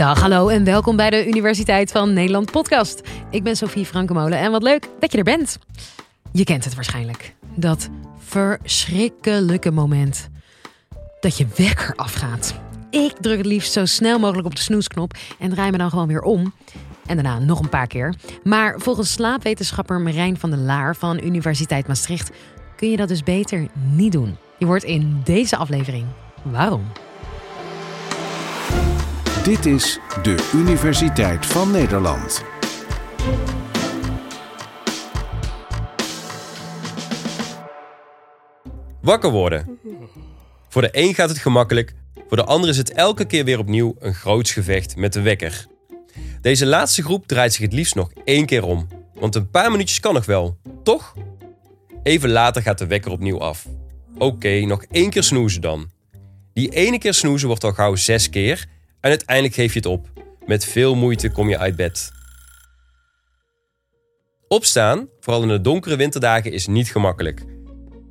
Dag, hallo en welkom bij de Universiteit van Nederland podcast. Ik ben Sophie Frankemolen en wat leuk dat je er bent. Je kent het waarschijnlijk. Dat verschrikkelijke moment dat je wekker afgaat. Ik druk het liefst zo snel mogelijk op de snoesknop en draai me dan gewoon weer om. En daarna nog een paar keer. Maar volgens slaapwetenschapper Marijn van der Laar van Universiteit Maastricht kun je dat dus beter niet doen. Je wordt in deze aflevering waarom. Dit is de Universiteit van Nederland. Wakker worden. Voor de een gaat het gemakkelijk, voor de ander is het elke keer weer opnieuw een groots gevecht met de wekker. Deze laatste groep draait zich het liefst nog één keer om, want een paar minuutjes kan nog wel, toch? Even later gaat de wekker opnieuw af. Oké, nog één keer snoezen dan. Die ene keer snoezen wordt al gauw zes keer en uiteindelijk geef je het op. Met veel moeite kom je uit bed. Opstaan, vooral in de donkere winterdagen, is niet gemakkelijk.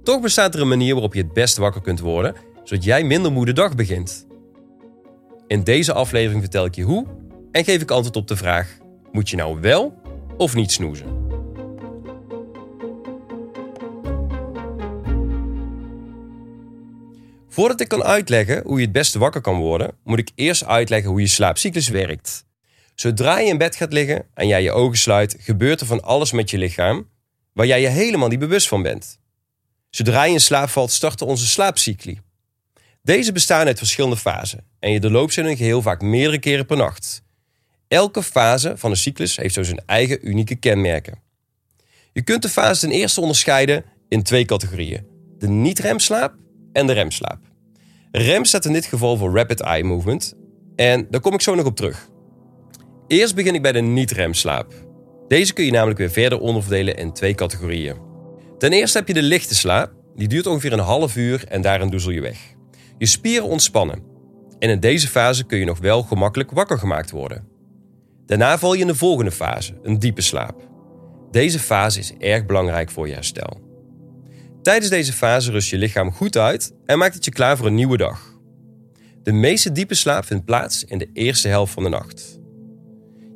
Toch bestaat er een manier waarop je het best wakker kunt worden, zodat jij minder moe de dag begint. In deze aflevering vertel ik je hoe en geef ik antwoord op de vraag: moet je nou wel of niet snoezen? Voordat ik kan uitleggen hoe je het beste wakker kan worden, moet ik eerst uitleggen hoe je slaapcyclus werkt. Zodra je in bed gaat liggen en jij je ogen sluit, gebeurt er van alles met je lichaam waar jij je helemaal niet bewust van bent. Zodra je in slaap valt, starten onze slaapcycli. Deze bestaan uit verschillende fasen en je doorloopt ze in een geheel vaak meerdere keren per nacht. Elke fase van de cyclus heeft zo zijn eigen unieke kenmerken. Je kunt de fases ten eerste onderscheiden in twee categorieën: de niet-remslaap en de remslaap. Rem staat in dit geval voor Rapid Eye Movement en daar kom ik zo nog op terug. Eerst begin ik bij de niet-remslaap. Deze kun je namelijk weer verder onderverdelen in twee categorieën. Ten eerste heb je de lichte slaap, die duurt ongeveer een half uur en daarin doezel je weg. Je spieren ontspannen. En in deze fase kun je nog wel gemakkelijk wakker gemaakt worden. Daarna val je in de volgende fase, een diepe slaap. Deze fase is erg belangrijk voor je herstel. Tijdens deze fase rust je lichaam goed uit en maakt het je klaar voor een nieuwe dag. De meeste diepe slaap vindt plaats in de eerste helft van de nacht.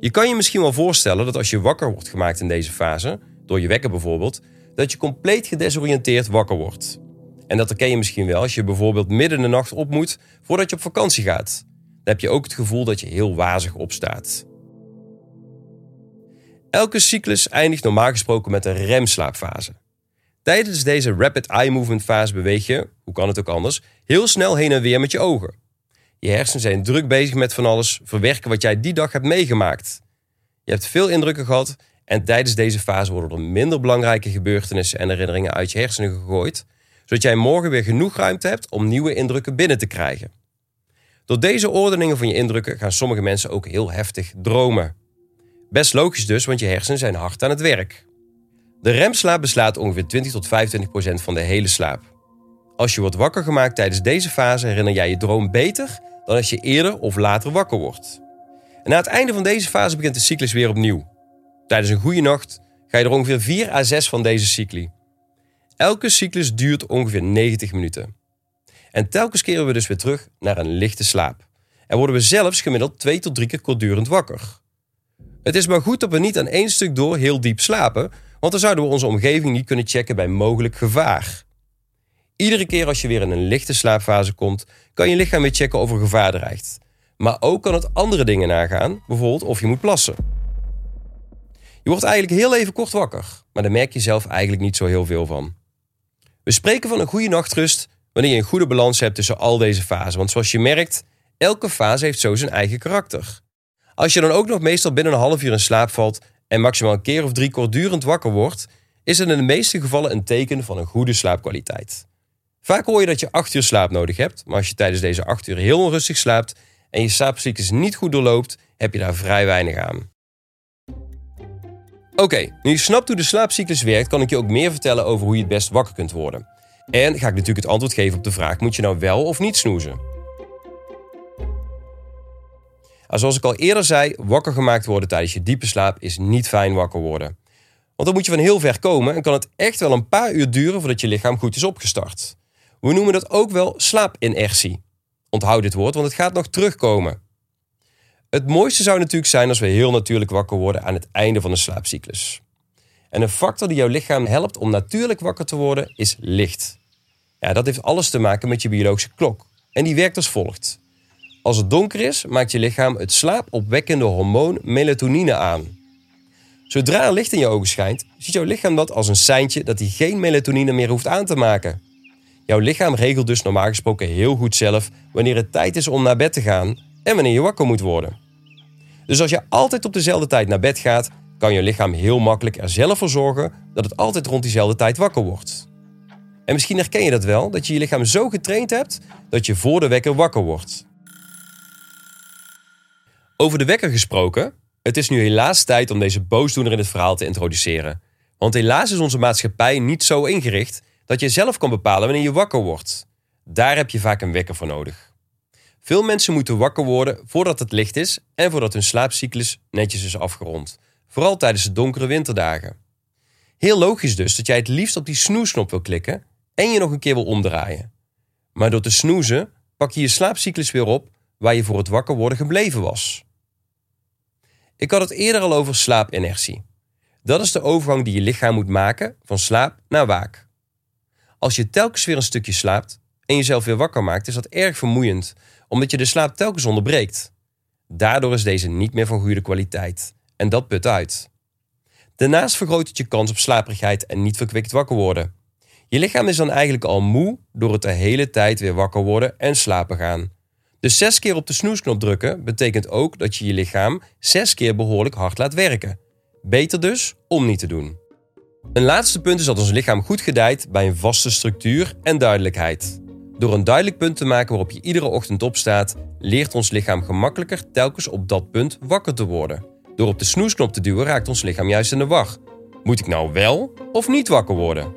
Je kan je misschien wel voorstellen dat als je wakker wordt gemaakt in deze fase, door je wekker bijvoorbeeld, dat je compleet gedesoriënteerd wakker wordt. En dat herken je misschien wel als je bijvoorbeeld midden in de nacht op moet voordat je op vakantie gaat. Dan heb je ook het gevoel dat je heel wazig opstaat. Elke cyclus eindigt normaal gesproken met een remslaapfase. Tijdens deze rapid eye movement fase beweeg je, hoe kan het ook anders, heel snel heen en weer met je ogen. Je hersenen zijn druk bezig met van alles, verwerken wat jij die dag hebt meegemaakt. Je hebt veel indrukken gehad en tijdens deze fase worden er minder belangrijke gebeurtenissen en herinneringen uit je hersenen gegooid, zodat jij morgen weer genoeg ruimte hebt om nieuwe indrukken binnen te krijgen. Door deze ordeningen van je indrukken gaan sommige mensen ook heel heftig dromen. Best logisch dus, want je hersenen zijn hard aan het werk. De remslaap beslaat ongeveer 20 tot 25 procent van de hele slaap. Als je wordt wakker gemaakt tijdens deze fase herinner jij je droom beter dan als je eerder of later wakker wordt. Na het einde van deze fase begint de cyclus weer opnieuw. Tijdens een goede nacht ga je er ongeveer 4 à 6 van deze cycli. Elke cyclus duurt ongeveer 90 minuten. En telkens keren we dus weer terug naar een lichte slaap. En worden we zelfs gemiddeld 2 tot 3 keer kortdurend wakker. Het is maar goed dat we niet aan één stuk door heel diep slapen, want dan zouden we onze omgeving niet kunnen checken bij mogelijk gevaar. Iedere keer als je weer in een lichte slaapfase komt, kan je lichaam weer checken of er gevaar dreigt. Maar ook kan het andere dingen nagaan, bijvoorbeeld of je moet plassen. Je wordt eigenlijk heel even kort wakker, maar daar merk je zelf eigenlijk niet zo heel veel van. We spreken van een goede nachtrust wanneer je een goede balans hebt tussen al deze fasen. Want zoals je merkt, elke fase heeft zo zijn eigen karakter. Als je dan ook nog meestal binnen een half uur in slaap valt en maximaal een keer of drie kortdurend wakker wordt, is het in de meeste gevallen een teken van een goede slaapkwaliteit. Vaak hoor je dat je 8 uur slaap nodig hebt, maar als je tijdens deze 8 uur heel onrustig slaapt en je slaapcyclus niet goed doorloopt, heb je daar vrij weinig aan. Oké, nu je snapt hoe de slaapcyclus werkt, kan ik je ook meer vertellen over hoe je het best wakker kunt worden. En ga ik natuurlijk het antwoord geven op de vraag: moet je nou wel of niet snoezen? Zoals ik al eerder zei, wakker gemaakt worden tijdens je diepe slaap is niet fijn wakker worden. Want dan moet je van heel ver komen en kan het echt wel een paar uur duren voordat je lichaam goed is opgestart. We noemen dat ook wel slaapinertie. Onthoud dit woord, want het gaat nog terugkomen. Het mooiste zou natuurlijk zijn als we heel natuurlijk wakker worden aan het einde van de slaapcyclus. En een factor die jouw lichaam helpt om natuurlijk wakker te worden is licht. Ja, dat heeft alles te maken met je biologische klok. En die werkt als volgt. Als het donker is, maakt je lichaam het slaapopwekkende hormoon melatonine aan. Zodra er licht in je ogen schijnt, ziet jouw lichaam dat als een seintje dat hij geen melatonine meer hoeft aan te maken. Jouw lichaam regelt dus normaal gesproken heel goed zelf wanneer het tijd is om naar bed te gaan en wanneer je wakker moet worden. Dus als je altijd op dezelfde tijd naar bed gaat, kan je lichaam heel makkelijk er zelf voor zorgen dat het altijd rond diezelfde tijd wakker wordt. En misschien herken je dat wel, dat je je lichaam zo getraind hebt dat je voor de wekker wakker wordt. Over de wekker gesproken, het is nu helaas tijd om deze boosdoener in het verhaal te introduceren. Want helaas is onze maatschappij niet zo ingericht dat je zelf kan bepalen wanneer je wakker wordt. Daar heb je vaak een wekker voor nodig. Veel mensen moeten wakker worden voordat het licht is en voordat hun slaapcyclus netjes is afgerond. Vooral tijdens de donkere winterdagen. Heel logisch dus dat jij het liefst op die snoesknop wil klikken en je nog een keer wil omdraaien. Maar door te snoezen pak je je slaapcyclus weer op waar je voor het wakker worden gebleven was. Ik had het eerder al over slaapinertie. Dat is de overgang die je lichaam moet maken van slaap naar waak. Als je telkens weer een stukje slaapt en jezelf weer wakker maakt, is dat erg vermoeiend, omdat je de slaap telkens onderbreekt. Daardoor is deze niet meer van goede kwaliteit en dat put uit. Daarnaast vergroot het je kans op slaperigheid en niet verkwikt wakker worden. Je lichaam is dan eigenlijk al moe door het de hele tijd weer wakker worden en slapen gaan. Dus zes keer op de snoesknop drukken betekent ook dat je je lichaam zes keer behoorlijk hard laat werken. Beter dus om niet te doen. Een laatste punt is dat ons lichaam goed gedijt bij een vaste structuur en duidelijkheid. Door een duidelijk punt te maken waarop je iedere ochtend opstaat, leert ons lichaam gemakkelijker telkens op dat punt wakker te worden. Door op de snoesknop te duwen raakt ons lichaam juist in de wacht. Moet ik nou wel of niet wakker worden?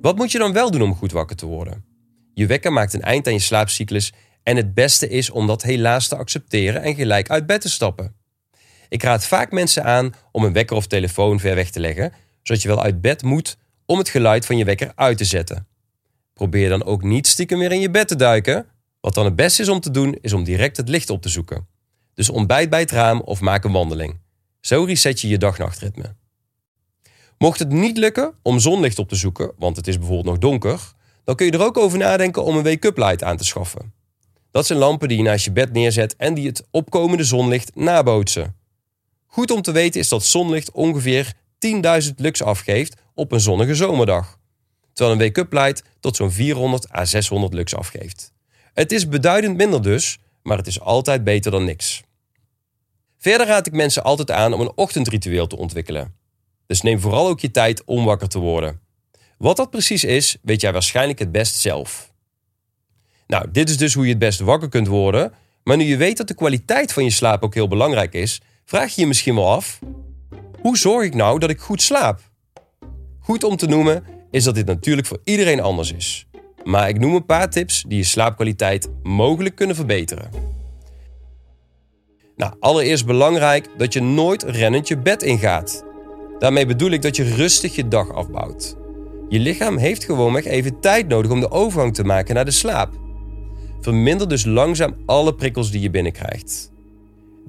Wat moet je dan wel doen om goed wakker te worden? Je wekker maakt een eind aan je slaapcyclus en het beste is om dat helaas te accepteren en gelijk uit bed te stappen. Ik raad vaak mensen aan om een wekker of telefoon ver weg te leggen, zodat je wel uit bed moet om het geluid van je wekker uit te zetten. Probeer dan ook niet stiekem weer in je bed te duiken. Wat dan het beste is om te doen, is om direct het licht op te zoeken. Dus ontbijt bij het raam of maak een wandeling. Zo reset je je dag-nachtritme. Mocht het niet lukken om zonlicht op te zoeken, want het is bijvoorbeeld nog donker, dan kun je er ook over nadenken om een wake-up light aan te schaffen. Dat zijn lampen die je naast je bed neerzet en die het opkomende zonlicht nabootsen. Goed om te weten is dat zonlicht ongeveer 10.000 lux afgeeft op een zonnige zomerdag. Terwijl een wake-up light tot zo'n 400 à 600 lux afgeeft. Het is beduidend minder dus, maar het is altijd beter dan niks. Verder raad ik mensen altijd aan om een ochtendritueel te ontwikkelen. Dus neem vooral ook je tijd om wakker te worden. Wat dat precies is, weet jij waarschijnlijk het best zelf. Nou, dit is dus hoe je het best wakker kunt worden. Maar nu je weet dat de kwaliteit van je slaap ook heel belangrijk is, vraag je je misschien wel af: hoe zorg ik nou dat ik goed slaap? Goed om te noemen is dat dit natuurlijk voor iedereen anders is. Maar ik noem een paar tips die je slaapkwaliteit mogelijk kunnen verbeteren. Nou, allereerst belangrijk dat je nooit rennend je bed ingaat. Daarmee bedoel ik dat je rustig je dag afbouwt. Je lichaam heeft gewoonweg even tijd nodig om de overgang te maken naar de slaap. Verminder dus langzaam alle prikkels die je binnenkrijgt.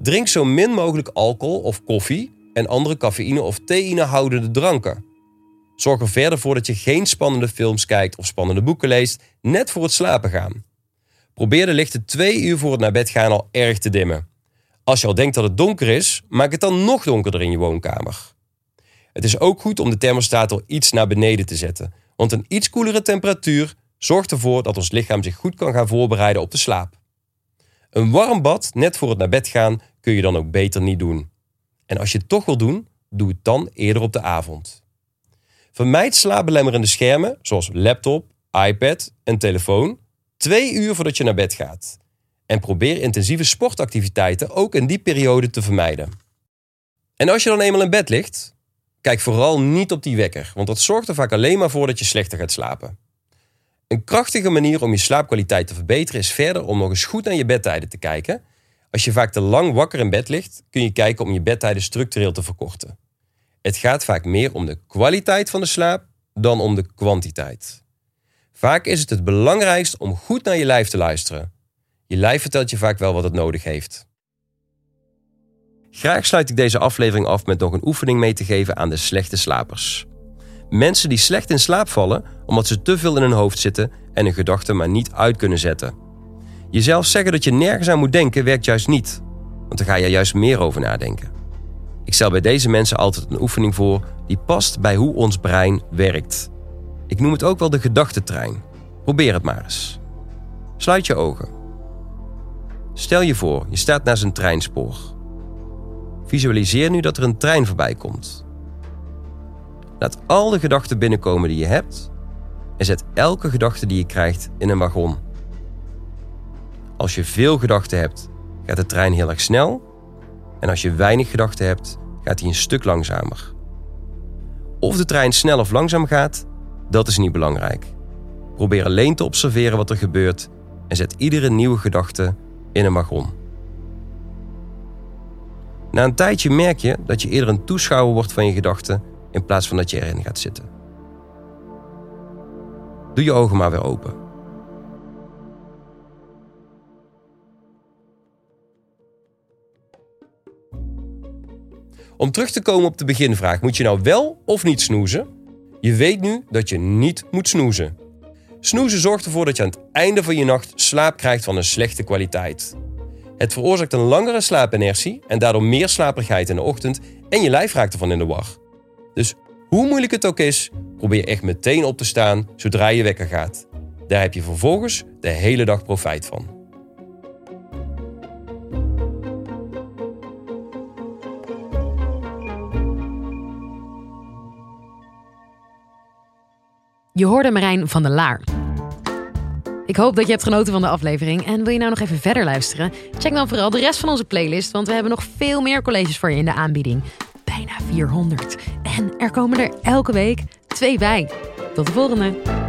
Drink zo min mogelijk alcohol of koffie en andere cafeïne of theïne houdende dranken. Zorg er verder voor dat je geen spannende films kijkt of spannende boeken leest, net voor het slapen gaan. Probeer de lichten twee uur voor het naar bed gaan al erg te dimmen. Als je al denkt dat het donker is, maak het dan nog donkerder in je woonkamer. Het is ook goed om de thermostaat al iets naar beneden te zetten, want een iets koelere temperatuur zorgt ervoor dat ons lichaam zich goed kan gaan voorbereiden op de slaap. Een warm bad net voor het naar bed gaan kun je dan ook beter niet doen. En als je het toch wil doen, doe het dan eerder op de avond. Vermijd slaapbelemmerende schermen zoals laptop, iPad en telefoon twee uur voordat je naar bed gaat. En probeer intensieve sportactiviteiten ook in die periode te vermijden. En als je dan eenmaal in bed ligt, kijk vooral niet op die wekker, want dat zorgt er vaak alleen maar voor dat je slechter gaat slapen. Een krachtige manier om je slaapkwaliteit te verbeteren is verder om nog eens goed naar je bedtijden te kijken. Als je vaak te lang wakker in bed ligt, kun je kijken om je bedtijden structureel te verkorten. Het gaat vaak meer om de kwaliteit van de slaap dan om de kwantiteit. Vaak is het het belangrijkst om goed naar je lijf te luisteren. Je lijf vertelt je vaak wel wat het nodig heeft. Graag sluit ik deze aflevering af met nog een oefening mee te geven aan de slechte slapers. Mensen die slecht in slaap vallen omdat ze te veel in hun hoofd zitten en hun gedachten maar niet uit kunnen zetten. Jezelf zeggen dat je nergens aan moet denken werkt juist niet, want dan ga je juist meer over nadenken. Ik stel bij deze mensen altijd een oefening voor die past bij hoe ons brein werkt. Ik noem het ook wel de gedachtentrein. Probeer het maar eens. Sluit je ogen. Stel je voor, je staat naast een treinspoor. Visualiseer nu dat er een trein voorbij komt. Laat al de gedachten binnenkomen die je hebt en zet elke gedachte die je krijgt in een wagon. Als je veel gedachten hebt, gaat de trein heel erg snel en als je weinig gedachten hebt, gaat hij een stuk langzamer. Of de trein snel of langzaam gaat, dat is niet belangrijk. Probeer alleen te observeren wat er gebeurt en zet iedere nieuwe gedachte in een wagon. Na een tijdje merk je dat je eerder een toeschouwer wordt van je gedachten in plaats van dat je erin gaat zitten. Doe je ogen maar weer open. Om terug te komen op de beginvraag, moet je nou wel of niet snoezen? Je weet nu dat je niet moet snoezen. Snoezen zorgt ervoor dat je aan het einde van je nacht slaap krijgt van een slechte kwaliteit. Het veroorzaakt een langere slaapinertie en daardoor meer slaperigheid in de ochtend en je lijf raakt ervan in de war. Dus hoe moeilijk het ook is, probeer echt meteen op te staan zodra je wekker gaat. Daar heb je vervolgens de hele dag profijt van. Je hoorde Marijn van der Laar. Ik hoop dat je hebt genoten van de aflevering. En wil je nou nog even verder luisteren? Check dan vooral de rest van onze playlist, want we hebben nog veel meer colleges voor je in de aanbieding. Bijna 400. En er komen er elke week twee bij. Tot de volgende!